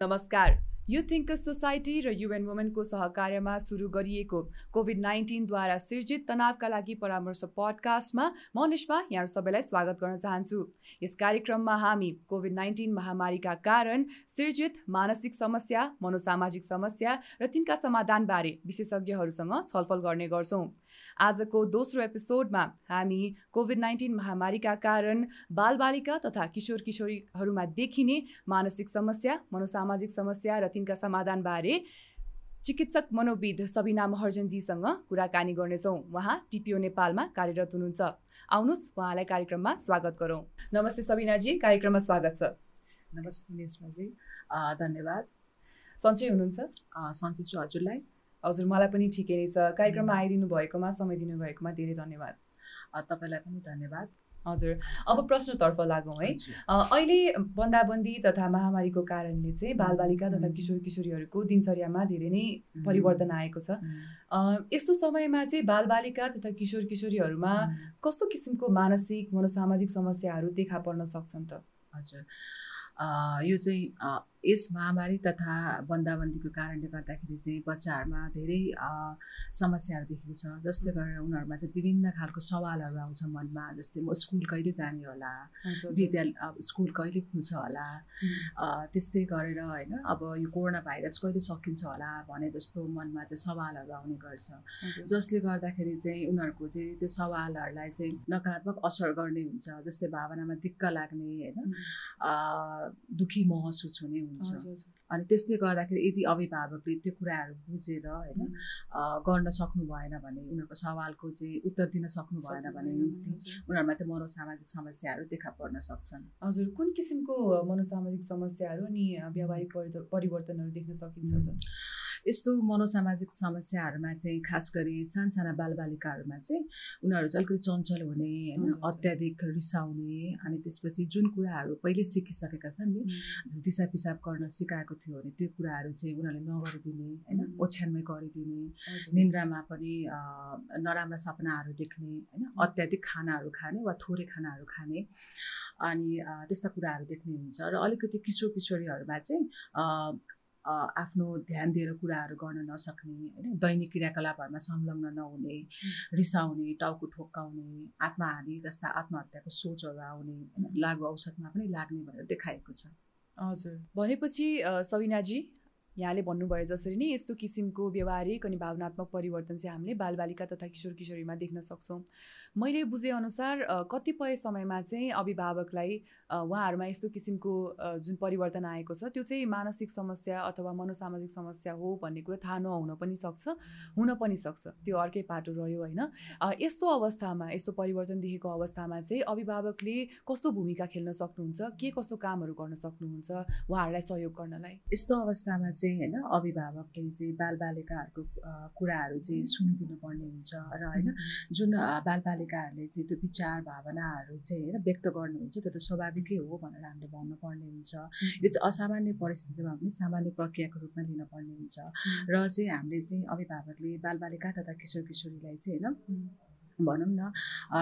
नमस्कार। यो Thinkers Society र युएन वुमेनको सहकार्यमा सुरु गरिएको कोभिड नाइन्टिनद्वारा सिर्जित तनावका लागि परामर्श पडकास्टमा म निष्मा यहाँ सबैलाई स्वागत गर्न चाहन्छु। यस कार्यक्रममा हामी कोभिड नाइन्टिन महामारीका कारण सिर्जित मानसिक समस्या मनोसामाजिक समस्या र तिनका समाधानबारे विशेषज्ञहरूसँग छलफल गर्ने गर्छौँ। आजको दोस्रो एपिसोडमा हामी कोभिड नाइन्टिन महामारीका कारण बालबालिका तथा किशोर किशोरीहरूमा देखिने मानसिक समस्या मनोसामाजिक समस्या र तिनका समाधानबारे चिकित्सक मनोविद सबिना महर्जनजीसँग कुराकानी गर्नेछौँ। उहाँ टिपिओ नेपालमा कार्यरत हुनुहुन्छ। आउनुहोस् उहाँलाई कार्यक्रममा स्वागत गरौँ। नमस्ते सबिनाजी कार्यक्रममा स्वागत छ। नमस्ते निस्माजी। धन्यवाद। सन्चै हुनुहुन्छ? सन्चै छु हजुरलाई। हजुर मलाई पनि ठिकै नै छ। कार्यक्रममा आइदिनु भएकोमा समय दिनुभएकोमा धेरै धन्यवाद। तपाईँलाई पनि धन्यवाद। हजुर अब प्रश्नतर्फ लागौँ है। अहिले बन्दाबन्दी तथा महामारीको कारणले चाहिँ बालबालिका तथा किशोर किशोरीहरूको दिनचर्यामा धेरै नै परिवर्तन आएको छ। यस्तो समयमा चाहिँ बालबालिका तथा किशोर किशोरीहरूमा कस्तो किसिमको मानसिक मनोसामाजिक समस्याहरू देखा पर्न सक्छन् त? हजुर। यो चाहिँ यस महामारी तथा बन्दाबन्दीको कारणले गर्दाखेरि चाहिँ बच्चाहरूमा धेरै समस्याहरू देखेको छ। जसले गरेर उनीहरूमा चाहिँ विभिन्न खालको सवालहरू आउँछ मनमा। जस्तै म स्कुल कहिले जाने होला? विद्यालय स्कुल कहिले खुल्छ होला? त्यस्तै गरेर होइन अब यो कोरोना भाइरस कहिले सकिन्छ होला भने जस्तो मनमा चाहिँ सवालहरू आउने गर्छ। जसले गर्दाखेरि चाहिँ उनीहरूको चाहिँ त्यो सवालहरूलाई चाहिँ नकारात्मक असर गर्ने हुन्छ। जस्तै भावनामा दिक्क लाग्ने होइन? दुःखी महसुस हुने हुन्छ। अनि त्यसले गर्दाखेरि यदि अभिभावकले त्यो कुराहरू बुझेर होइन गर्न सक्नु भएन भने उनीहरूको सवालको चाहिँ उत्तर दिन सक्नु भएन भने उनीहरूमा चाहिँ मनोसामाजिक समस्याहरू देखा पर्न सक्छन्। हजुर कुन किसिमको मनोसामाजिक समस्याहरू अनि व्यावहारिक परिवर्तनहरू देख्न सकिन्छ त? यस्तो मनोसामाजिक समस्याहरूमा चाहिँ खास गरी सानसाना बालबालिकाहरूमा चाहिँ उनीहरू चाहिँ अलिकति चञ्चल हुने होइन अत्याधिक रिसाउने अनि त्यसपछि जुन कुराहरू पहिले सिकिसकेका छन् नि दिसा पिसाब गर्न सिकाएको थियो भने त्यो कुराहरू चाहिँ उनीहरूले नगरिदिने होइन ओछ्यानमै गरिदिने निन्द्रामा पनि नराम्रा सपनाहरू देख्ने होइन अत्याधिक खानाहरू खाने वा थोरै खानाहरू खाने अनि त्यस्ता कुराहरू देख्ने हुन्छ र अलिकति किशोर किशोरीहरूमा चाहिँ आफ्नो ध्यान दिएर कुराहरू गर्न नसक्ने होइन? दैनिक क्रियाकलापहरूमा संलग्न नहुने रिसाउने टाउको ठोक्काउने आत्महानि जस्ता आत्महत्याको सोचहरू आउने होइन? लागु औषधमा पनि लाग्ने भनेर देखाएको छ। हजुर। भनेपछि सविनाजी यहाँले भन्नुभयो जसरी नै यस्तो किसिमको व्यवहारिक अनि भावनात्मक परिवर्तन चाहिँ हामीले बालबालिका तथा किशोर किशोरीमा देख्न सक्छौँ। मैले बुझेअनुसार कतिपय समयमा चाहिँ अभिभावकलाई उहाँहरूमा यस्तो किसिमको जुन परिवर्तन आएको छ त्यो चाहिँ मानसिक समस्या अथवा मनोसामाजिक समस्या हो भन्ने कुरो थाहा नहुन पनि सक्छ हुन पनि सक्छ। त्यो अर्कै पाटो रह्यो होइन? यस्तो अवस्थामा यस्तो परिवर्तन देखेको अवस्थामा चाहिँ अभिभावकले कस्तो भूमिका खेल्न सक्नुहुन्छ के कस्तो कामहरू गर्न सक्नुहुन्छ उहाँहरूलाई सहयोग गर्नलाई? यस्तो अवस्थामा चाहिँ चाहिँ होइन अभिभावकले चाहिँ बालबालिकाहरूको कुराहरू चाहिँ सुनिदिनु पर्ने हुन्छ र होइन जुन बालबालिकाहरूले चाहिँ त्यो विचार भावनाहरू चाहिँ होइन व्यक्त गर्नुहुन्छ त्यो त स्वाभाविकै हो भनेर हामीले भन्नुपर्ने हुन्छ। यो चाहिँ असामान्य परिस्थितिमा पनि सामान्य प्रक्रियाको रूपमा लिनुपर्ने हुन्छ। र चाहिँ हामीले चाहिँ अभिभावकले बालबालिका तथा किशोर किशोरीलाई चाहिँ होइन भनौँ न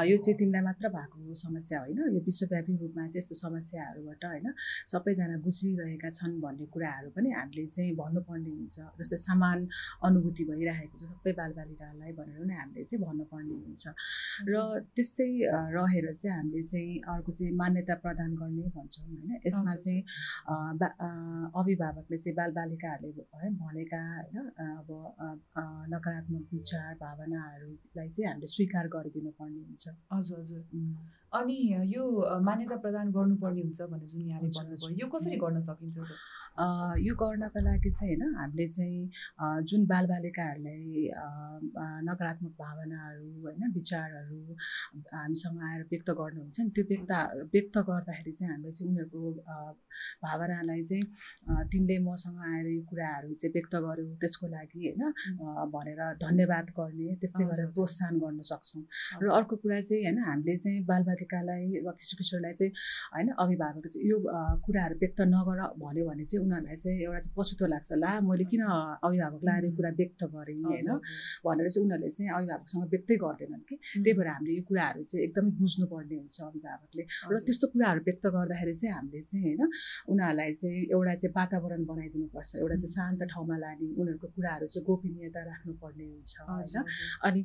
यो चाहिँ तिमीलाई मात्र भएको समस्या होइन। यो विश्वव्यापी रूपमा चाहिँ यस्तो समस्याहरूबाट होइन सबैजना गुज्रिरहेका छन् भन्ने कुराहरू पनि हामीले चाहिँ भन्नुपर्ने हुन्छ। जस्तै समान अनुभूति भइरहेको छ सबै बालबालिकालाई भनेर नै हामीले चाहिँ भन्नुपर्ने हुन्छ। र त्यस्तै रहेर चाहिँ हामीले चाहिँ अर्को चाहिँ मान्यता प्रदान गर्ने भन्छौँ होइन। यसमा चाहिँ अभिभावकले चाहिँ बालबालिकाहरूले है भनेका होइन अब नकारात्मक विचार भावनाहरूलाई चाहिँ हामीले स्वीकार स्वीकार गरिदिनु पर्ने हुन्छ। हजुर हजुर। अनि यो मान्यता प्रदान गर्नुपर्ने हुन्छ भनेर जुन यहाँले भन्नुभयो। यो कसरी गर्न सकिन्छ त यो गर्नको लागि चाहिँ होइन हामीले चाहिँ जुन बालबालिकाहरूलाई नकारात्मक भावनाहरू होइन विचारहरू हामीसँग आएर व्यक्त गर्नुहुन्छ नि त्यो व्यक्त व्यक्त गर्दाखेरि चाहिँ हामीले चाहिँ उनीहरूको भावनालाई चाहिँ तिमीले मसँग आएर यो कुराहरू चाहिँ व्यक्त गर्यो त्यसको लागि होइन भनेर धन्यवाद गर्ने त्यस्तै गरेर प्रोत्साहन गर्न सक्छौँ। र अर्को कुरा चाहिँ होइन हामीले चाहिँ बालबालिका बालबालिकालाई वा किशोर किशोरलाई चाहिँ होइन अभिभावकले चाहिँ यो कुराहरू व्यक्त नगर भन्यो भने चाहिँ उनीहरूलाई चाहिँ एउटा चाहिँ पछुतो लाग्छ। ला मैले किन अभिभावकलाई यो कुरा व्यक्त गरेँ होइन? भनेर चाहिँ उनीहरूले चाहिँ अभिभावकसँग व्यक्तै गर्दैनन् कि। त्यही भएर हामीले यो कुराहरू चाहिँ एकदमै बुझ्नुपर्ने हुन्छ अभिभावकले। र त्यस्तो कुराहरू व्यक्त गर्दाखेरि चाहिँ हामीले चाहिँ होइन उनीहरूलाई चाहिँ एउटा चाहिँ वातावरण बनाइदिनुपर्छ। एउटा चाहिँ शान्त ठाउँमा लाने उनीहरूको कुराहरू चाहिँ गोपनीयता राख्नुपर्ने हुन्छ होइन? अनि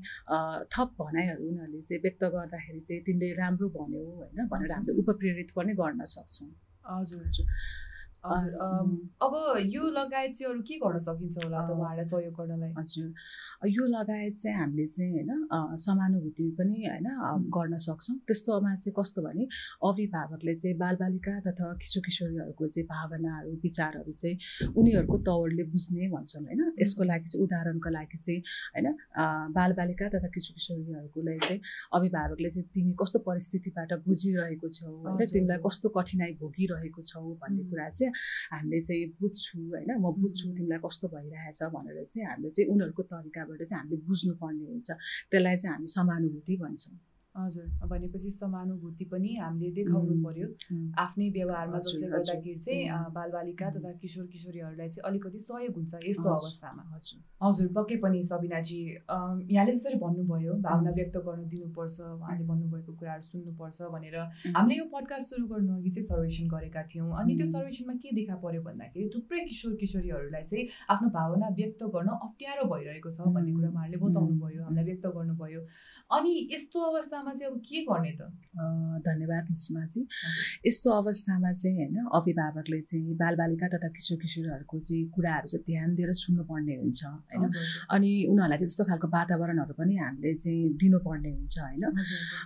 थप भनाइहरू उनीहरूले चाहिँ व्यक्त गर्दाखेरि चाहिँ तिमीले राम्रो भन्यो होइन भनेर हामीले उपप्रेरित पनि गर्न सक्छौँ। हजुर हजुर। हजुर अब यो लगायत चाहिँ अरू के गर्न सकिन्छ होला त उहाँहरूलाई सहयोग गर्नलाई? हजुर। यो लगायत चाहिँ हामीले चाहिँ होइन समानुभूति पनि होइन गर्न सक्छौँ। त्यस्तोमा चाहिँ कस्तो भने अभिभावकले चाहिँ बालबालिका तथा किशोर किशोरीहरूको चाहिँ भावनाहरू विचारहरू चाहिँ उनीहरूको तवरले बुझ्ने भन्छौँ होइन। यसको लागि चाहिँ उदाहरणको लागि चाहिँ होइन बालबालिका तथा किशोर किशोरीहरूकोलाई चाहिँ अभिभावकले चाहिँ तिमी कस्तो परिस्थितिबाट बुझिरहेको छौ होइन? तिमीलाई कस्तो कठिनाइ भोगिरहेको छौ भन्ने कुरा चाहिँ हामीले चाहिँ बुझ्छु होइन म बुझ्छु तिमीलाई कस्तो भइरहेछ भनेर चाहिँ हामीले चाहिँ उनीहरूको तरिकाबाट चाहिँ हामीले बुझ्नुपर्ने हुन्छ। त्यसलाई चाहिँ हामी समानुभूति भन्छौँ। हजुर भनेपछि समानुभूति पनि हामीले देखाउनु पर्यो। आफ्नै व्यवहारमा जसले गर्दाखेरि चाहिँ बालबालिका तथा किशोर किशोरीहरूलाई चाहिँ अलिकति सहयोग हुन्छ यस्तो अवस्थामा। हजुर। हजुर पक्कै पनि सबिनाजी यहाँले जसरी भन्नुभयो भावना व्यक्त गर्न दिनुपर्छ उहाँले भन्नुभएको कुराहरू सुन्नुपर्छ भनेर हामीले यो पडकास्ट सुरु गर्नु अघि चाहिँ सर्वेक्षण गरेका थियौँ। अनि त्यो सर्वेक्षणमा के देखा पर्यो भन्दाखेरि थुप्रै किशोर किशोरीहरूलाई चाहिँ आफ्नो भावना व्यक्त गर्न अप्ठ्यारो भइरहेको छ भन्ने कुरा उहाँहरूले बताउनु भयो हामीलाई व्यक्त गर्नुभयो। अनि यस्तो अवस्था अवस्थामा चाहिँ अब के गर्ने त? धन्यवाद मिसमाजी। यस्तो अवस्थामा चाहिँ होइन अभिभावकले चाहिँ बालबालिका तथा किशोर किशोरहरूको चाहिँ कुराहरू चाहिँ ध्यान दिएर सुन्नुपर्ने हुन्छ होइन? अनि उनीहरूलाई चाहिँ त्यस्तो खालको वातावरणहरू पनि हामीले चाहिँ दिनुपर्ने हुन्छ होइन?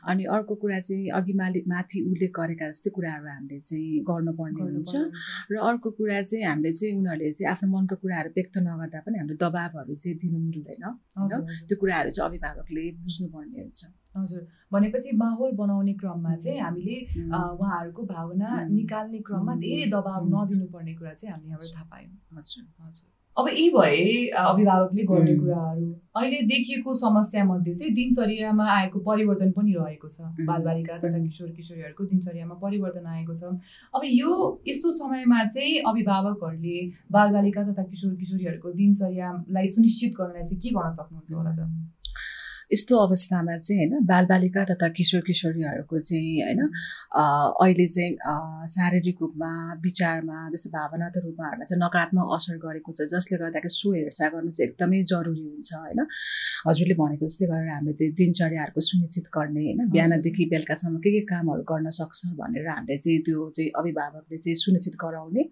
अनि अर्को कुरा चाहिँ अघि मालि माथि उल्लेख गरेका जस्तै कुराहरू हामीले चाहिँ गर्नुपर्ने हुन्छ। र अर्को कुरा चाहिँ हामीले चाहिँ उनीहरूले चाहिँ आफ्नो मनको कुराहरू व्यक्त नगर्दा पनि हामीले दबाबहरू चाहिँ दिनु मिल्दैन होइन? त्यो कुराहरू चाहिँ अभिभावकले बुझ्नुपर्ने हुन्छ। हजुर भनेपछि माहौल बनाउने क्रममा चाहिँ हामीले उहाँहरूको भावना निकाल्ने क्रममा धेरै दबाब नदिनुपर्ने कुरा चाहिँ हामीले यहाँबाट थाहा पायौँ। हजुर। हजुर। अब यी भए अभिभावकले गर्ने कुराहरू अहिले देखिएको समस्या मध्ये चाहिँ दिनचर्यामा आएको परिवर्तन पनि रहेको छ। बालबालिका तथा किशोर किशोरीहरूको दिनचर्यामा परिवर्तन आएको छ। अब यो यस्तो समयमा चाहिँ अभिभावकहरूले बालबालिका तथा किशोर किशोरीहरूको दिनचर्यालाई सुनिश्चित गर्नलाई चाहिँ के गर्न सक्नुहुन्छ होला त? यस्तो अवस्थामा चाहिँ होइन बालबालिका तथा किशोर किशोरीहरूको चाहिँ होइन अहिले चाहिँ शारीरिक रूपमा विचारमा जस्तो भावनात्मक रूपमाहरूमा चाहिँ नकारात्मक असर गरेको छ जसले गर्दाखेरि सो हेरचाह गर्नु चाहिँ एकदमै जरुरी हुन्छ होइन। हजुरले भनेको जस्तै गरेर हामीले त्यो दिनचर्याहरूको सुनिश्चित गर्ने होइन। बिहानदेखि बेलुकासम्म के के कामहरू गर्न सक्छ भनेर हामीले चाहिँ त्यो चाहिँ अभिभावकले चाहिँ सुनिश्चित गराउने।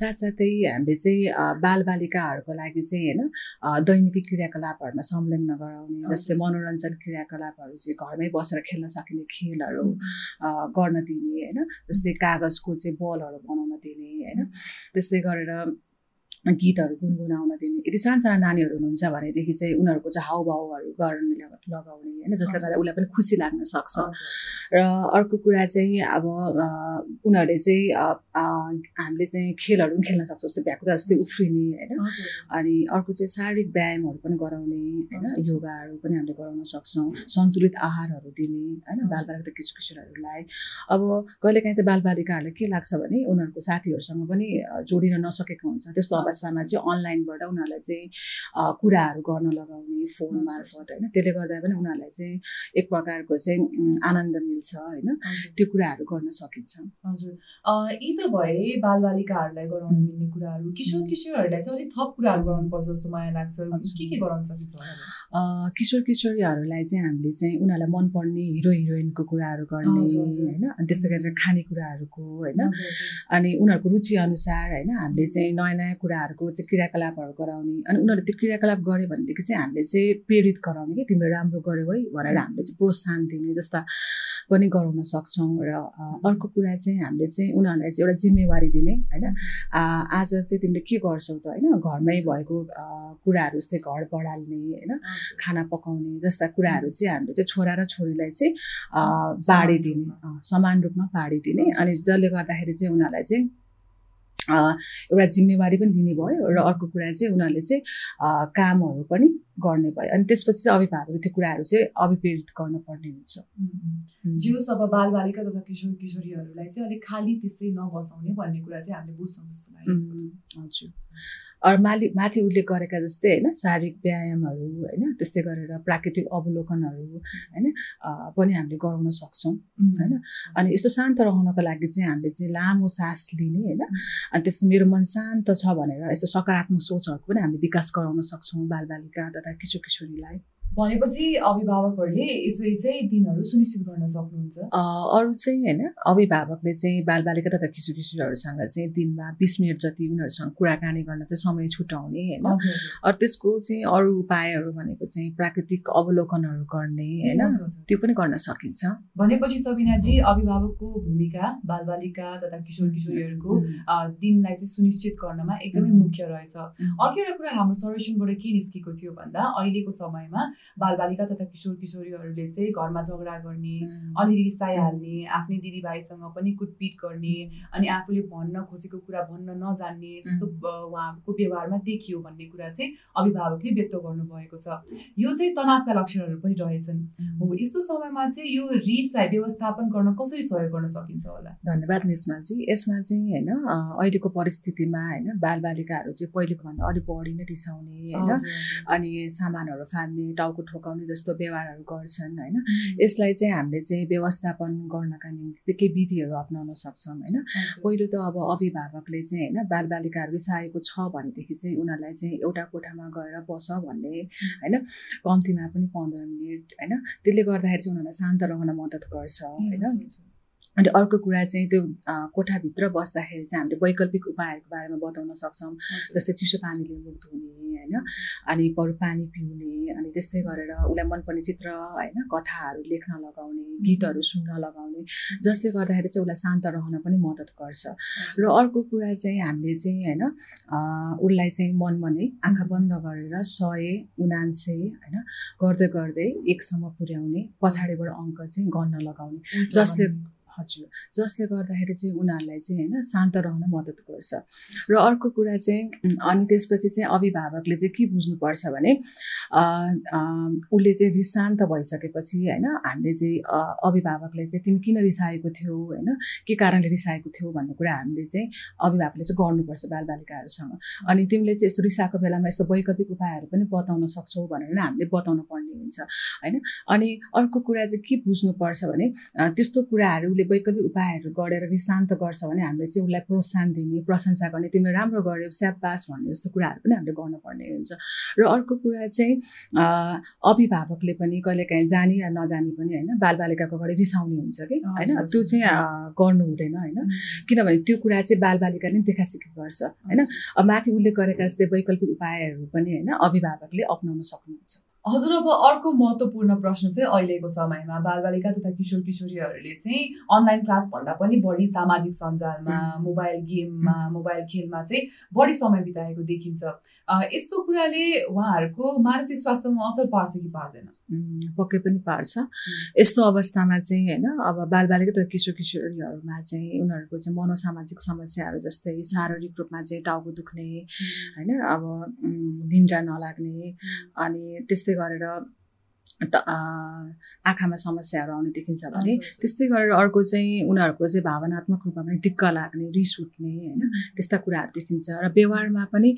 साथसाथै हामीले चाहिँ बालबालिकाहरूको लागि चाहिँ होइन दैनिकी क्रियाकलापहरूमा संलग्न गराउने जस्तै मनोरञ्जन क्रियाकलापहरू चाहिँ घरमै बसेर खेल्न सकिने खेलहरू गर्न दिने होइन? जस्तै कागजको चाहिँ बलहरू बनाउन दिने होइन? त्यस्तै गरेर गीतहरू गुनगुनाउन दिने। यदि सानसाना नानीहरू हुनुहुन्छ भनेदेखि चाहिँ उनीहरूको चाहिँ हाउभाउहरू गर्ने लगाउने होइन? जसले गर्दा उसलाई पनि खुसी लाग्न सक्छ। र अर्को कुरा चाहिँ अब उनीहरूले चाहिँ हामीले चाहिँ खेलहरू पनि खेल्न सक्छौँ। जस्तै भ्याकुता जस्तै उफ्रिने होइन? अनि अर्को चाहिँ शारीरिक व्यायामहरू पनि गराउने होइन? योगाहरू पनि हामीले गराउन सक्छौँ। सन्तुलित आहारहरू दिने होइन? बालबालिका किशोर किशोरहरूलाई। अब कहिलेकाहीँ त बालबालिकाहरूलाई के लाग्छ भने उनीहरूको साथीहरूसँग पनि जोडिन नसकेको हुन्छ। त्यस्तो अवस्थामा चाहिँ अनलाइनबाट उनीहरूलाई चाहिँ कुराहरू गर्न लगाउने फोन मार्फत होइन त्यसले गर्दा पनि उनीहरूलाई चाहिँ एक प्रकारको चाहिँ आनन्द मिल्छ होइन त्यो कुराहरू गर्न सकिन्छ। हजुर। यी त भए बालबालिकाहरूलाई गराउन मिल्ने कुराहरू किशोर किशोरहरूलाई चाहिँ अलिक थप कुराहरू गराउनुपर्छ जस्तो मलाई लाग्छ। के के गराउन सकिन्छ किशोर किशोरीहरूलाई चाहिँ हामीले चाहिँ उनीहरूलाई मनपर्ने हिरो हिरोइनको कुराहरू गर्ने होइन अनि त्यस्तै गरेर खानेकुराहरूको होइन अनि उनीहरूको रुचि अनुसार होइन हामीले चाहिँ नयाँ नयाँ कुराहरूको चाहिँ क्रियाकलापहरू गराउने। अनि उनीहरूले त्यो क्रियाकलाप गऱ्यो भनेदेखि चाहिँ हामीले चाहिँ प्रेरित गराउने कि तिमीले राम्रो गर्यौ है भनेर हामीले चाहिँ प्रोत्साहन दिने जस्ता पनि गराउन सक्छौँ र अर्को कुरा चाहिँ हामीले चाहिँ उनीहरूलाई चाहिँ एउटा जिम्मेवारी दिने होइन? आज चाहिँ तिमीले के गर्छौ त होइन? घरमै भएको कुराहरू जस्तै घर बढाल्ने होइन? खाना पकाउने जस्ता कुराहरू चाहिँ हामीले चाहिँ छोरा र छोरीलाई चाहिँ बाँडिदिने समान रूपमा। बाँडिदिने अनि जसले गर्दाखेरि चाहिँ उनीहरूलाई चाहिँ एउटा जिम्मेवारी पनि लिने भयो र अर्को कुरा चाहिँ उनीहरूले चाहिँ कामहरू पनि गर्ने भयो। अनि त्यसपछि चाहिँ अभिभावकले त्यो कुराहरू चाहिँ अभिप्रेरित गर्नुपर्ने हुन्छ। जिउ सब बालबालिका तथा किशोर किशोरीहरूलाई चाहिँ अलिक खाली त्यसै नबसाउने भन्ने कुरा चाहिँ हामीले बुझ्छौँ जस्तो लाग्छ हजुर। अरू माथि माथि उल्लेख गरेका जस्तै होइन शारीरिक व्यायामहरू होइन त्यस्तै गरेर प्राकृतिक अवलोकनहरू होइन पनि हामीले गराउन सक्छौँ होइन। अनि यस्तो शान्त रहनको लागि चाहिँ हामीले चाहिँ लामो सास लिने होइन अनि त्यस मेरो मन शान्त छ भनेर यस्तो सकारात्मक सोचहरूको पनि हामीले विकास गराउन सक्छौँ बालबालिका तथा किशोर किशोरीलाई। भनेपछि अभिभावकहरूले यसरी चाहिँ दिनहरू सुनिश्चित गर्न सक्नुहुन्छ। अरू चाहिँ होइन अभिभावकले चाहिँ बालबालिका तथा किशोर किशोरहरूसँग चाहिँ दिनमा बिस मिनट जति उनीहरूसँग कुराकानी गर्न चाहिँ समय छुट्याउने होइन। अरू त्यसको चाहिँ अरू उपायहरू भनेको चाहिँ प्राकृतिक अवलोकनहरू गर्ने होइन त्यो पनि गर्न सकिन्छ। भनेपछि सबिनाजी अभिभावकको भूमिका बालबालिका तथा किशोर किशोरीहरूको दिनलाई चाहिँ सुनिश्चित गर्नमा एकदमै मुख्य रहेछ। अर्को एउटा कुरा हाम्रो सर्वेक्षणबाट के निस्केको थियो भन्दा अहिलेको समयमा बालबालिका तथा किशोर किशोरीहरूले चाहिँ घरमा झगडा गर्ने अलि रिसाइहाल्ने आफ्नै दिदीभाइसँग पनि कुटपिट गर्ने अनि आफूले भन्न खोजेको कुरा भन्न नजान्ने जस्तो उहाँहरूको व्यवहारमा देखियो भन्ने कुरा चाहिँ अभिभावकले व्यक्त गर्नुभएको छ। यो चाहिँ तनावका लक्षणहरू पनि रहेछन्। हो यस्तो समयमा चाहिँ यो रिसलाई व्यवस्थापन गर्न कसरी सहयोग गर्न सकिन्छ होला? धन्यवाद निस्माजी यसमा चाहिँ होइन अहिलेको परिस्थितिमा होइन बालबालिकाहरू चाहिँ पहिलेको भन्दा अलिक बढी नै रिसाउने होइन अनि सामानहरू फाल्ने टाउको ठोकाउने जस्तो व्यवहारहरू गर्छन् होइन? यसलाई चाहिँ हामीले चाहिँ व्यवस्थापन गर्नका निम्ति केही विधिहरू अप्नाउन सक्छौँ होइन? पहिलो त अब अभिभावकले चाहिँ होइन बालबालिकाहरू रिसाएको छ भनेदेखि चाहिँ उनीहरूलाई चाहिँ एउटा कोठामा गएर बस भन्ने होइन? कम्तीमा पनि पन्ध्र मिनट होइन? त्यसले गर्दाखेरि चाहिँ उनीहरूलाई शान्त रहन मद्दत गर्छ होइन? अनि अर्को कुरा चाहिँ त्यो कोठाभित्र बस्दाखेरि चाहिँ हामीले वैकल्पिक उपायहरूको बारेमा बताउन सक्छौँ। जस्तै चिसो पानीले मुख धुने होइन? अनि बरु पानी पिउने अनि त्यस्तै गरेर उसलाई मनपर्ने चित्र होइन? कथाहरू लेख्न लगाउने गीतहरू सुन्न लगाउने जसले गर्दाखेरि चाहिँ उसलाई शान्त रहन पनि मद्दत गर्छ। र अर्को कुरा चाहिँ हामीले चाहिँ होइन उसलाई चाहिँ मनमा नै आँखा बन्द गरेर सय उनान्से होइन? गर्दै गर्दै एकसम्म पुर्याउने पछाडिबाट अङ्क चाहिँ गर्न लगाउने जसले हजुर जसले गर्दाखेरि चाहिँ उनीहरूलाई चाहिँ होइन शान्त रहन मद्दत गर्छ। र अर्को कुरा चाहिँ अनि त्यसपछि चाहिँ अभिभावकले चाहिँ के बुझ्नुपर्छ भने उसले चाहिँ रिस शान्त भइसकेपछि होइन हामीले चाहिँ अभिभावकले चाहिँ तिमी किन रिसाएको थियौ? होइन के कारणले रिसाएको थियौ? भन्ने कुरा हामीले चाहिँ अभिभावकले चाहिँ गर्नुपर्छ बालबालिकाहरूसँग। अनि तिमीले चाहिँ यस्तो रिसाएको बेलामा यस्तो वैकल्पिक उपायहरू पनि बताउन सक्छौ भनेर हामीले बताउनु पर्ने हुन्छ होइन। अनि अर्को कुरा चाहिँ के बुझ्नुपर्छ भने त्यस्तो कुराहरूले वैकल्पिक उपायहरू गरेर शान्त गर्छ भने हामीले चाहिँ उसलाई प्रोत्साहन दिने प्रशंसा गर्ने तिमीले राम्रो गर्यो स्यापास भन्ने जस्तो कुराहरू पनि हामीले गर्नुपर्ने हुन्छ। र अर्को कुरा चाहिँ अभिभावकले पनि कहिलेकाहीँ जाने या नजाने पनि होइन बालबालिकाको अगाडि रिसाउने हुन्छ कि? होइन? त्यो चाहिँ गर्नु हुँदैन होइन। किनभने त्यो कुरा चाहिँ बालबालिकाले पनि देखासिखी गर्छ होइन? अब माथि उल्लेख गरेका जस्तै वैकल्पिक उपायहरू पनि होइन अभिभावकले अप्नाउन सक्नुहुन्छ। हजुर अब अर्को महत्त्वपूर्ण प्रश्न चाहिँ अहिलेको समयमा बालबालिका तथा किशोर किशोरीहरूले चाहिँ अनलाइन क्लास भन्दा पनि बढी सामाजिक सञ्जालमा मोबाइल गेममा मोबाइल खेलमा चाहिँ बढी समय बिताएको देखिन्छ। यस्तो कुराले उहाँहरूको मानसिक स्वास्थ्यमा असर पार्छ कि पार्दैन? पक्कै पनि पार्छ। यस्तो अवस्थामा चाहिँ होइन अब बालबालिका तथा किशोर किशोरीहरूमा चाहिँ उनीहरूको चाहिँ मनोसामाजिक समस्याहरू जस्तै शारीरिक रूपमा चाहिँ टाउको दुख्ने होइन अब निन्द्रा नलाग्ने अनि त्यस्तै गरेर आँखामा समस्याहरू आउने देखिन्छ भने त्यस्तै गरेर अर्को चाहिँ उनीहरूको चाहिँ भावनात्मक रूपमा पनि दिक्क लाग्ने रिस उठ्ने होइन? त्यस्ता कुराहरू देखिन्छ र व्यवहारमा पनि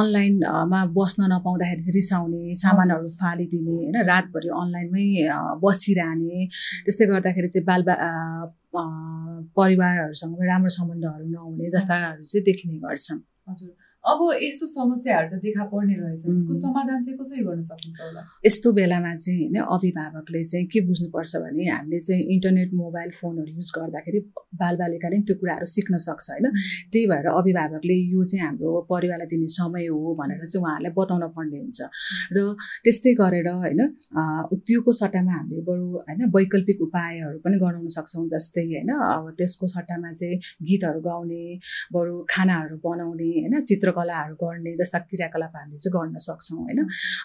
अनलाइनमा बस्न नपाउँदाखेरि चाहिँ रिसाउने सामानहरू फालिदिने होइन? रातभरि अनलाइनमै बसिरहने त्यस्तै गर्दाखेरि चाहिँ बाल परिवारहरूसँग राम्रो सम्बन्धहरू नहुने जस्ताहरू चाहिँ देखिने गर्छन्। हजुर। अब यस्तो समस्याहरू त देखा पर्ने रहेछ। यसको समाधान चाहिँ कसरी गर्न सकिन्छ होला? यस्तो बेलामा चाहिँ होइन अभिभावकले चाहिँ के बुझ्नुपर्छ भने हामीले चाहिँ इन्टरनेट मोबाइल फोनहरू युज गर्दाखेरि बालबालिकाले त्यो कुराहरू सिक्न सक्छ होइन। त्यही भएर अभिभावकले यो चाहिँ हाम्रो परिवारलाई दिने समय हो भनेर चाहिँ उहाँहरूलाई बताउन पर्ने हुन्छ। र त्यस्तै गरेर होइन त्योको सट्टामा हामीले बरु होइन वैकल्पिक उपायहरू पनि गराउन सक्छौँ जस्तै होइन अब त्यसको सट्टामा चाहिँ गीतहरू गाउने बरु खानाहरू बनाउने होइन चित्र कलाहरू गर्ने जस्ता क्रियाकलाप हामीले चाहिँ गर्न सक्छौँ होइन?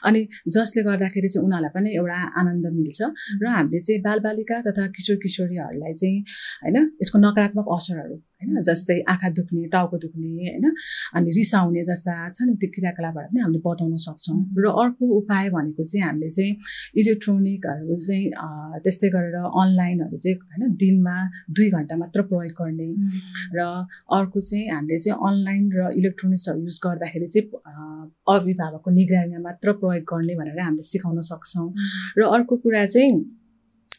अनि जसले गर्दाखेरि चाहिँ उनीहरूलाई पनि एउटा आनन्द मिल्छ र हामीले चाहिँ बालबालिका तथा किशोर किशोरीहरूलाई चाहिँ होइन यसको नकारात्मक असरहरू होइन जस्तै आँखा दुख्ने टाउको दुख्ने होइन अनि रिसाउने जस्ता छ नि त्यो क्रियाकलापहरू पनि हामीले बताउन सक्छौँ। र अर्को उपाय भनेको चाहिँ हामीले चाहिँ इलेक्ट्रोनिकहरू चाहिँ त्यस्तै गरेर अनलाइनहरू चाहिँ होइन दिनमा दुई घन्टा मात्र प्रयोग गर्ने। र अर्को चाहिँ हामीले चाहिँ अनलाइन र इलेक्ट्रोनिक्सहरू युज गर्दाखेरि चाहिँ अभिभावकको निगरानीमा मात्र प्रयोग गर्ने भनेर हामीले सिकाउन सक्छौँ। र अर्को कुरा चाहिँ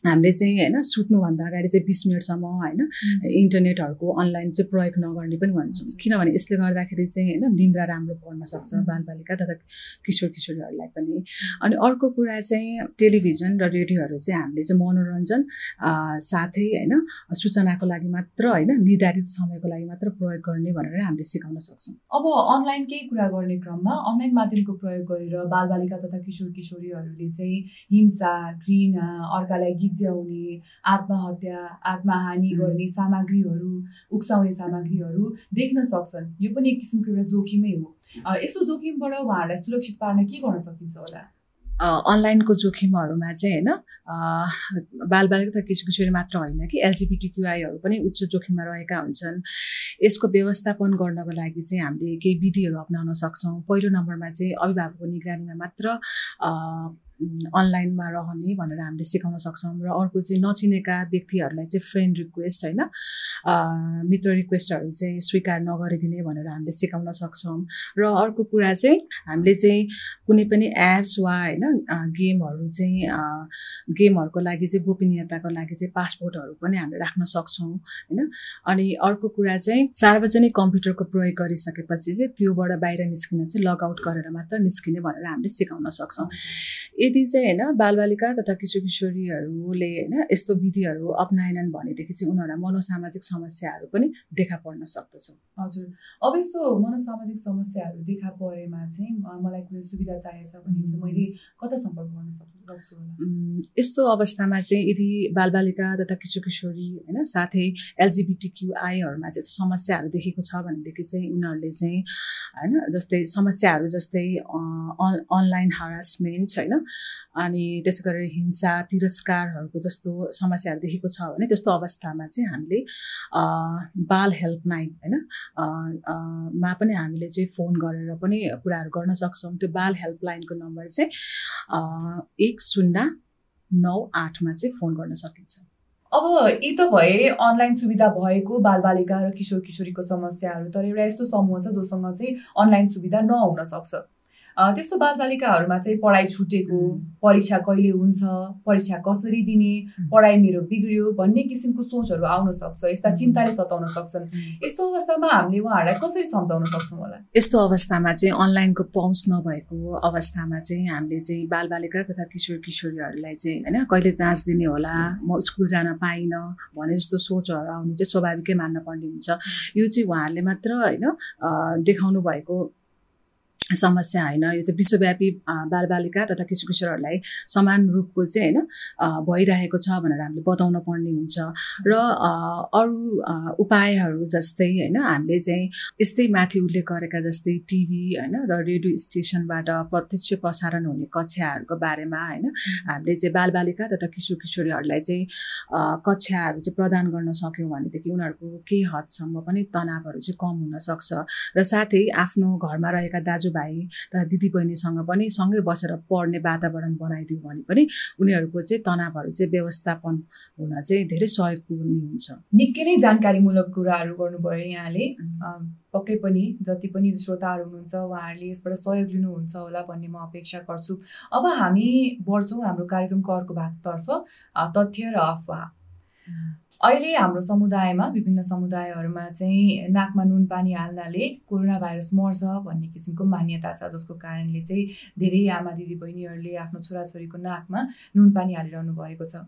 हामीले चाहिँ होइन सुत्नुभन्दा अगाडि चाहिँ बिस मिनटसम्म होइन इन्टरनेटहरूको अनलाइन चाहिँ प्रयोग नगर्ने पनि भन्छौँ। किनभने यसले गर्दाखेरि चाहिँ होइन निन्द्रा राम्रो पर्न सक्छ बालबालिका तथा किशोर किशोरीहरूलाई पनि। अनि अर्को कुरा चाहिँ टेलिभिजन र रेडियोहरू चाहिँ हामीले चाहिँ मनोरञ्जन साथै होइन सूचनाको लागि मात्र होइन निर्धारित समयको लागि मात्र प्रयोग गर्ने भनेर हामीले सिकाउन सक्छौँ। अब अनलाइन केही कुरा गर्ने क्रममा अनलाइन माध्यमको प्रयोग गरेर बालबालिका तथा किशोर किशोरीहरूले चाहिँ हिंसा घृणा अर्कालाई गिज्याउने आत्महत्या आत्महानि गर्ने सामग्रीहरू उक्साउने सामग्रीहरू देख्न सक्छन्। यो पनि एक किसिमको एउटा जोखिमै हो। यस्तो जोखिमबाट उहाँहरूलाई सुरक्षित पार्न के गर्न सकिन्छ होला? अनलाइनको जोखिमहरूमा चाहिँ होइन बालबालिका किशोर किशोरी मात्र होइन कि एलजिबिटिक्युआईहरू पनि उच्च जोखिममा रहेका हुन्छन्। यसको व्यवस्थापन गर्नको लागि चाहिँ हामीले केही विधिहरू अप्नाउन सक्छौँ। पहिलो नम्बरमा चाहिँ अभिभावकको निगरानीमा मात्र अनलाइनमा रहने भनेर हामीले सिकाउन सक्छौँ र अर्को चाहिँ नचिनेका व्यक्तिहरूलाई चाहिँ फ्रेन्ड रिक्वेस्ट होइन मित्र रिक्वेस्टहरू चाहिँ स्वीकार नगरिदिने भनेर हामीले सिकाउन सक्छौँ र अर्को कुरा चाहिँ हामीले चाहिँ कुनै पनि एप्स वा होइन गेमहरू चाहिँ गेमहरूको लागि चाहिँ गोपनीयताको लागि चाहिँ पासपोर्टहरू पनि हामीले राख्न सक्छौँ होइन। अनि अर्को कुरा चाहिँ सार्वजनिक कम्प्युटरको प्रयोग गरिसकेपछि चाहिँ त्योबाट बाहिर निस्किन चाहिँ लगआउट गरेर मात्र निस्किने भनेर हामीले सिकाउन सक्छौँ। यदि चाहिँ होइन बालबालिका तथा किशोर किशोरीहरूले होइन यस्तो विधिहरू अप्नाएनन् भनेदेखि चाहिँ उनीहरूलाई मनोसामाजिक समस्याहरू पनि देखा पर्न सक्दछ। हजुर। अब यस्तो मनोसामाजिक समस्याहरू देखा परेमा चाहिँ मलाई कुनै सुविधा चाहिएको छ भने चाहिँ मैले कता सम्पर्क गर्न सक्छु? यस्तो अवस्थामा चाहिँ यदि बालबालिका तथा किशोर किशोरी होइन साथै एलजिबिटिक्युआईहरूमा चाहिँ समस्याहरू देखेको छ भनेदेखि चाहिँ उनीहरूले चाहिँ होइन जस्तै समस्याहरू जस्तै अनलाइन हरासमेन्ट होइन अनि त्यसै गरेर हिंसा तिरस्कारहरूको जस्तो समस्याहरू देखेको छ भने त्यस्तो अवस्थामा चाहिँ हामीले बाल हेल्पलाइन होइन मा पनि हामीले चाहिँ फोन गरेर पनि कुराहरू गर्न सक्छौँ। त्यो बाल हेल्पलाइनको नम्बर चाहिँ एक शून्य नौ आठमा चाहिँ फोन गर्न सकिन्छ। अब यी त भए अनलाइन सुविधा भएको बालबालिका र किशोर किशोरीको समस्याहरू तर एउटा यस्तो समूह छ जोसँग चाहिँ अनलाइन सुविधा नहुन सक्छ। त्यस्तो बालबालिकाहरूमा चाहिँ पढाइ छुटेको परीक्षा कहिले हुन्छ परीक्षा कसरी दिने पढाइ मेरो बिग्रियो भन्ने किसिमको सोचहरू आउन सक्छ यस्ता चिन्ताले सताउन सक्छन्। यस्तो अवस्थामा हामीले उहाँहरूलाई कसरी सम्झाउन सक्छौँ होला? यस्तो अवस्थामा चाहिँ अनलाइनको पहुँच नभएको अवस्थामा चाहिँ हामीले चाहिँ बालबालिका तथा किशोर किशोरीहरूलाई चाहिँ होइन कहिले जाँच दिने होला म स्कुल जान पाइनँ भने जस्तो सोचहरू आउनु चाहिँ स्वाभाविकै मान्न पर्ने हुन्छ। यो चाहिँ उहाँहरूले मात्र होइन देखाउनु भएको समस्या होइन। यो चाहिँ विश्वव्यापी बालबालिका तथा किशोर किशोरहरूलाई समान रूपको चाहिँ होइन भइरहेको छ भनेर हामीले बताउन पर्ने हुन्छ। र अरू उपायहरू जस्तै होइन हामीले चाहिँ यस्तै माथि उल्लेख गरेका जस्तै टिभी होइन र रेडियो स्टेसनबाट प्रत्यक्ष प्रसारण हुने कक्षाहरूको बारेमा होइन हामीले चाहिँ बालबालिका तथा किशोर किशोरीहरूलाई चाहिँ कक्षाहरू चाहिँ प्रदान गर्न सक्यौँ भनेदेखि उनीहरूको केही हदसम्म पनि तनावहरू चाहिँ कम हुनसक्छ र साथै आफ्नो घरमा रहेका दाजुभाइ भाइ तथा दिदीबहिनीसँग पनि सँगै बसेर पढ्ने वातावरण बनाइदियो भने पनि उनीहरूको चाहिँ तनावहरू चाहिँ व्यवस्थापन हुन चाहिँ धेरै सहयोग पुग्ने हुन्छ। निकै नै जानकारीमूलक कुराहरू गर्नुभयो यहाँले। पक्कै पनि जति पनि श्रोताहरू हुनुहुन्छ उहाँहरूले यसबाट सहयोग लिनुहुन्छ होला भन्ने म अपेक्षा गर्छु। अब हामी बढ्छौँ हाम्रो कार्यक्रमको अर्को भागतर्फ। तथ्य र अफवाह। अहिले हाम्रो समुदायमा विभिन्न समुदायहरूमा चाहिँ नाकमा नुन पानी हाल्नाले कोरोना भाइरस मर्छ भन्ने किसिमको मान्यता छ जसको कारणले चाहिँ धेरै आमा दिदी बहिनीहरूले आफ्नो छोराछोरीको नाकमा नुन पानी हालिरहनु भएको छ।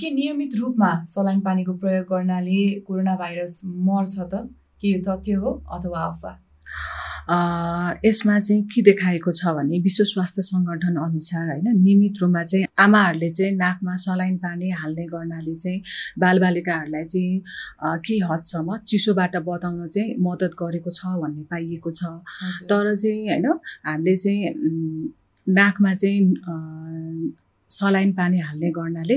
के नियमित रूपमा सलाइन पानीको प्रयोग गर्नाले कोरोना भाइरस मर्छ त? के यो तथ्य हो अथवा अफवाह यसमा चाहिँ के देखाएको छ भने विश्व स्वास्थ्य सङ्गठन अनुसार होइन नियमित रूपमा चाहिँ आमाहरूले चाहिँ नाकमा सलाइन पानी हाल्ने गर्नाले चाहिँ बालबालिकाहरूलाई चाहिँ केही हदसम्म चिसोबाट बताउन चाहिँ मद्दत गरेको छ भन्ने पाइएको छ। तर चाहिँ होइन हामीले चाहिँ नाकमा चाहिँ सलाइन पानी हाल्ने गर्नाले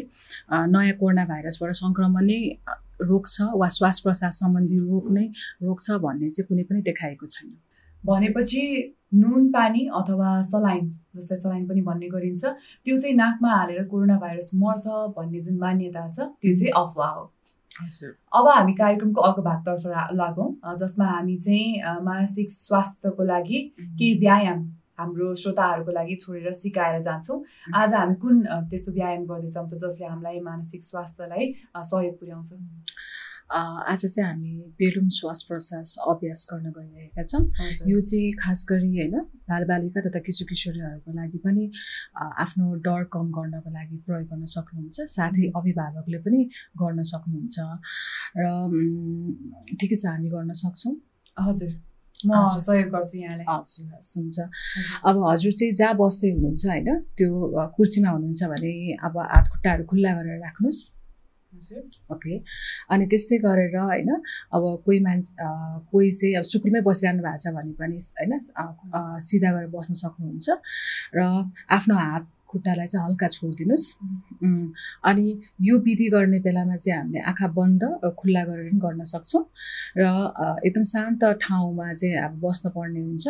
नयाँ कोरोना भाइरसबाट सङ्क्रमण नै रोक्छ वा श्वास प्रश्वास सम्बन्धी रोग नै रोक्छ भन्ने चाहिँ कुनै पनि देखाएको छैन। भनेपछि नुन पानी अथवा सलाइन जसलाई सलाइन पनि भन्ने गरिन्छ। त्यो चाहिँ नाकमा हालेर कोरोना भाइरस मर्छ भन्ने जुन मान्यता छ त्यो चाहिँ अफवाह हो। अब हामी कार्यक्रमको अर्को भागतर्फ लागौँ। जसमा हामी चाहिँ मानसिक स्वास्थ्यको लागि केही व्यायाम हाम्रो श्रोताहरूको लागि छोडेर सिकाएर जान्छौँ। आज हामी कुन त्यस्तो व्यायाम गर्दैछौँ त जसले हामीलाई मानसिक स्वास्थ्यलाई सहयोग पुर्याउँछ? आज चाहिँ हामी बेलुम श्वास प्रश्वास अभ्यास गर्न गइरहेका छौँ। यो चाहिँ खास गरी होइन बालबालिका तथा किशोर किशोरीहरूको लागि पनि आफ्नो डर कम गर्नको लागि प्रयोग गर्न सक्नुहुन्छ साथै अभिभावकले पनि गर्न सक्नुहुन्छ। र ठिकै छ हामी गर्न सक्छौँ। हजुर। म सहयोग गर्छु यहाँलाई। हजुर हस् हुन्छ। अब हजुर चाहिँ जहाँ बस्दै हुनुहुन्छ होइन त्यो कुर्सीमा हुनुहुन्छ भने अब हात खुट्टाहरू खुल्ला गरेर राख्नुहोस्। ओके। अनि त्यस्तै गरेर होइन अब कोही मान्छे कोही चाहिँ अब सुकुरमै बसिरहनु भएको छ भने पनि होइन सिधा गरेर बस्न सक्नुहुन्छ र आफ्नो हात खुट्टालाई चाहिँ हल्का छोडिदिनुहोस्। अनि यो विधि गर्ने बेलामा चाहिँ हामीले आँखा बन्द खुल्ला गरेर पनि गर्न सक्छौँ र एकदम शान्त ठाउँमा चाहिँ अब बस्न पर्ने हुन्छ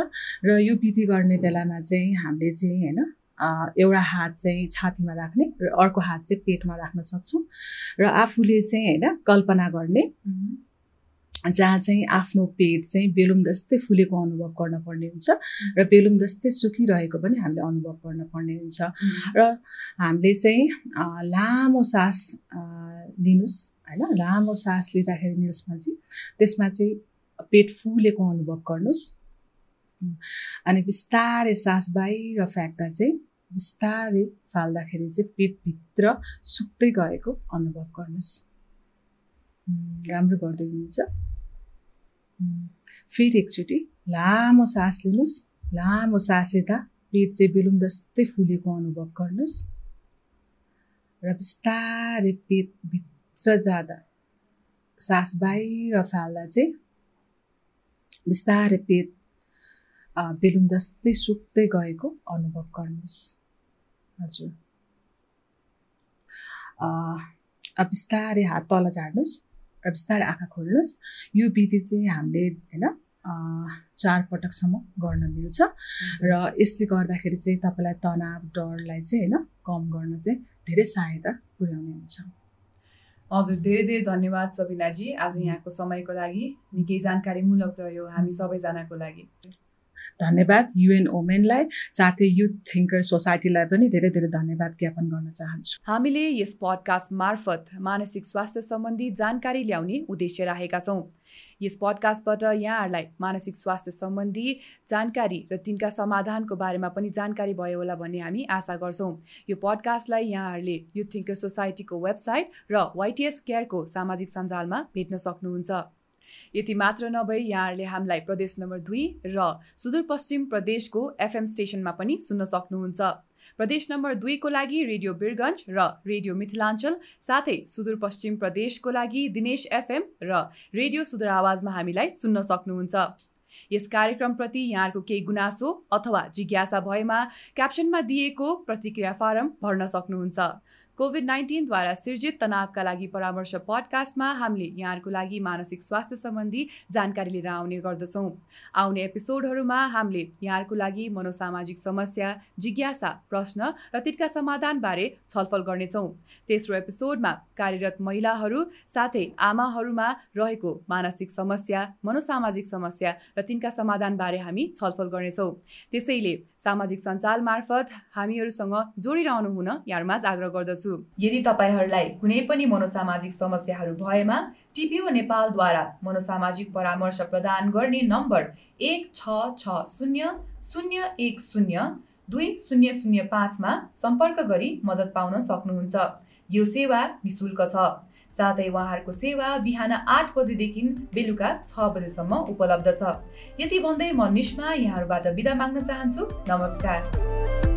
र यो विधि गर्ने बेलामा चाहिँ हामीले चाहिँ होइन एउटा हात चाहिँ छातीमा राख्ने र अर्को हात चाहिँ पेटमा राख्न सक्छौँ र आफूले चाहिँ होइन कल्पना गर्ने। जहाँ चाहिँ आफ्नो पेट चाहिँ बेलुम जस्तै फुलेको अनुभव गर्न पर्ने हुन्छ र बेलुम जस्तै सुकिरहेको पनि हामीले अनुभव गर्न पर्ने हुन्छ। र हामीले चाहिँ लामो सास लिनुहोस् होइन? लामो सास लिँदाखेरि निल्समा चाहिँ त्यसमा चाहिँ पेट फुलेको अनुभव गर्नुहोस् अनि बिस्तारै सास बाहिर फ्याँक्दा चाहिँ बिस्तारै फाल्दाखेरि चाहिँ पेटभित्र सुक्दै गएको अनुभव गर्नुहोस्। राम्रो गर्दै हुनुहुन्छ। फेरि एकचोटि लामो सास लिनुहोस्। लामो सास लिँदा पेट चाहिँ बेलुन जस्तै फुलेको अनुभव गर्नुहोस्। र बिस्तारै पेटभित्र जाँदा सास बाहिर फाल्दा चाहिँ बिस्तारै पेट बेलुन जस्तै सुक्दै गएको अनुभव गर्नुहोस्। हजुर। अब बिस्तारै हात तल झार्नुहोस् र बिस्तारै आँखा खोल्नुहोस्। यो विधि चाहिँ हामीले होइन चार पटकसम्म गर्न मिल्छ। र यसले गर्दाखेरि चाहिँ तपाईँलाई तनाव डरलाई चाहिँ होइन कम गर्न चाहिँ धेरै सहायता पुर्याउने हुन्छ। हजुर धेरै धेरै धन्यवाद सबिनाजी। आज यहाँको समयको लागि निकै जानकारीमूलक रह्यो। हामी सबैजनाको लागि। धन्यवाद युएन ओमेनलाई साथै युथ थिङ्कर सोसाइटीलाई पनि धेरै धेरै धन्यवाद ज्ञापन गर्न चाहन्छु। हामीले यस पडकास्ट मार्फत मानसिक स्वास्थ्य सम्बन्धी जानकारी ल्याउने उद्देश्य राखेका छौँ। यस पडकास्टबाट यहाँहरूलाई मानसिक स्वास्थ्य सम्बन्धी जानकारी र तिनका समाधानको बारेमा पनि जानकारी भयो होला भन्ने हामी आशा गर्छौँ। यो पडकास्टलाई यहाँहरूले युथ थिङ्कर सोसाइटीको वेबसाइट र वाइटिएस केयरको सामाजिक सञ्जालमा भेट्न सक्नुहुन्छ। यति मात्र नभई यहाँहरूले हामीलाई प्रदेश नम्बर दुई र सुदूरपश्चिम प्रदेशको एफएम स्टेसनमा पनि सुन्न सक्नुहुन्छ। प्रदेश नम्बर दुईको लागि रेडियो बिरगन्ज र रेडियो मिथिलाञ्चल साथै सुदूरपश्चिम प्रदेशको लागि दिनेश एफएम र रेडियो सुदूर आवाजमा हामीलाई सुन्न सक्नुहुन्छ। यस कार्यक्रमप्रति यहाँहरूको केही गुनासो अथवा जिज्ञासा भएमा क्याप्सनमा दिएको प्रतिक्रिया फारम भर्न सक्नुहुन्छ। कोभिड नाइन्टिनद्वारा सिर्जित तनावका लागि परामर्श पडकास्टमा हामीले यहाँहरूको लागि मानसिक स्वास्थ्य सम्बन्धी जानकारी लिएर आउने गर्दछौँ। आउने एपिसोडहरूमा हामीले यहाँहरूको लागि मनोसामाजिक समस्या जिज्ञासा प्रश्न र तिनका समाधानबारे छलफल गर्नेछौँ। तेस्रो एपिसोडमा कार्यरत महिलाहरू साथै आमाहरूमा रहेको मानसिक समस्या मनोसामाजिक समस्या र तिनका समाधानबारे हामी छलफल गर्नेछौँ। त्यसैले सामाजिक सञ्जाल मार्फत हामीहरूसँग जोडिरहनु हुन यहाँहरूमा आग्रह गर्दछु। यदि तपाईँहरूलाई कुनै पनि मनोसामाजिक समस्याहरू भएमा टिपिओ नेपालद्वारा मनोसामाजिक परामर्श प्रदान गर्ने नम्बर एक छ छ शून्य शून्य एक शून्य दुई शून्य शून्य पाँचमा सम्पर्क गरी मद्दत पाउन सक्नुहुन्छ। यो सेवा निशुल्क छ। साथै उहाँहरूको सेवा बिहान आठ बजेदेखि बेलुका छ बजेसम्म उपलब्ध छ। यति भन्दै म निष्मा यहाँहरूबाट बिदा माग्न चाहन्छु। नमस्कार।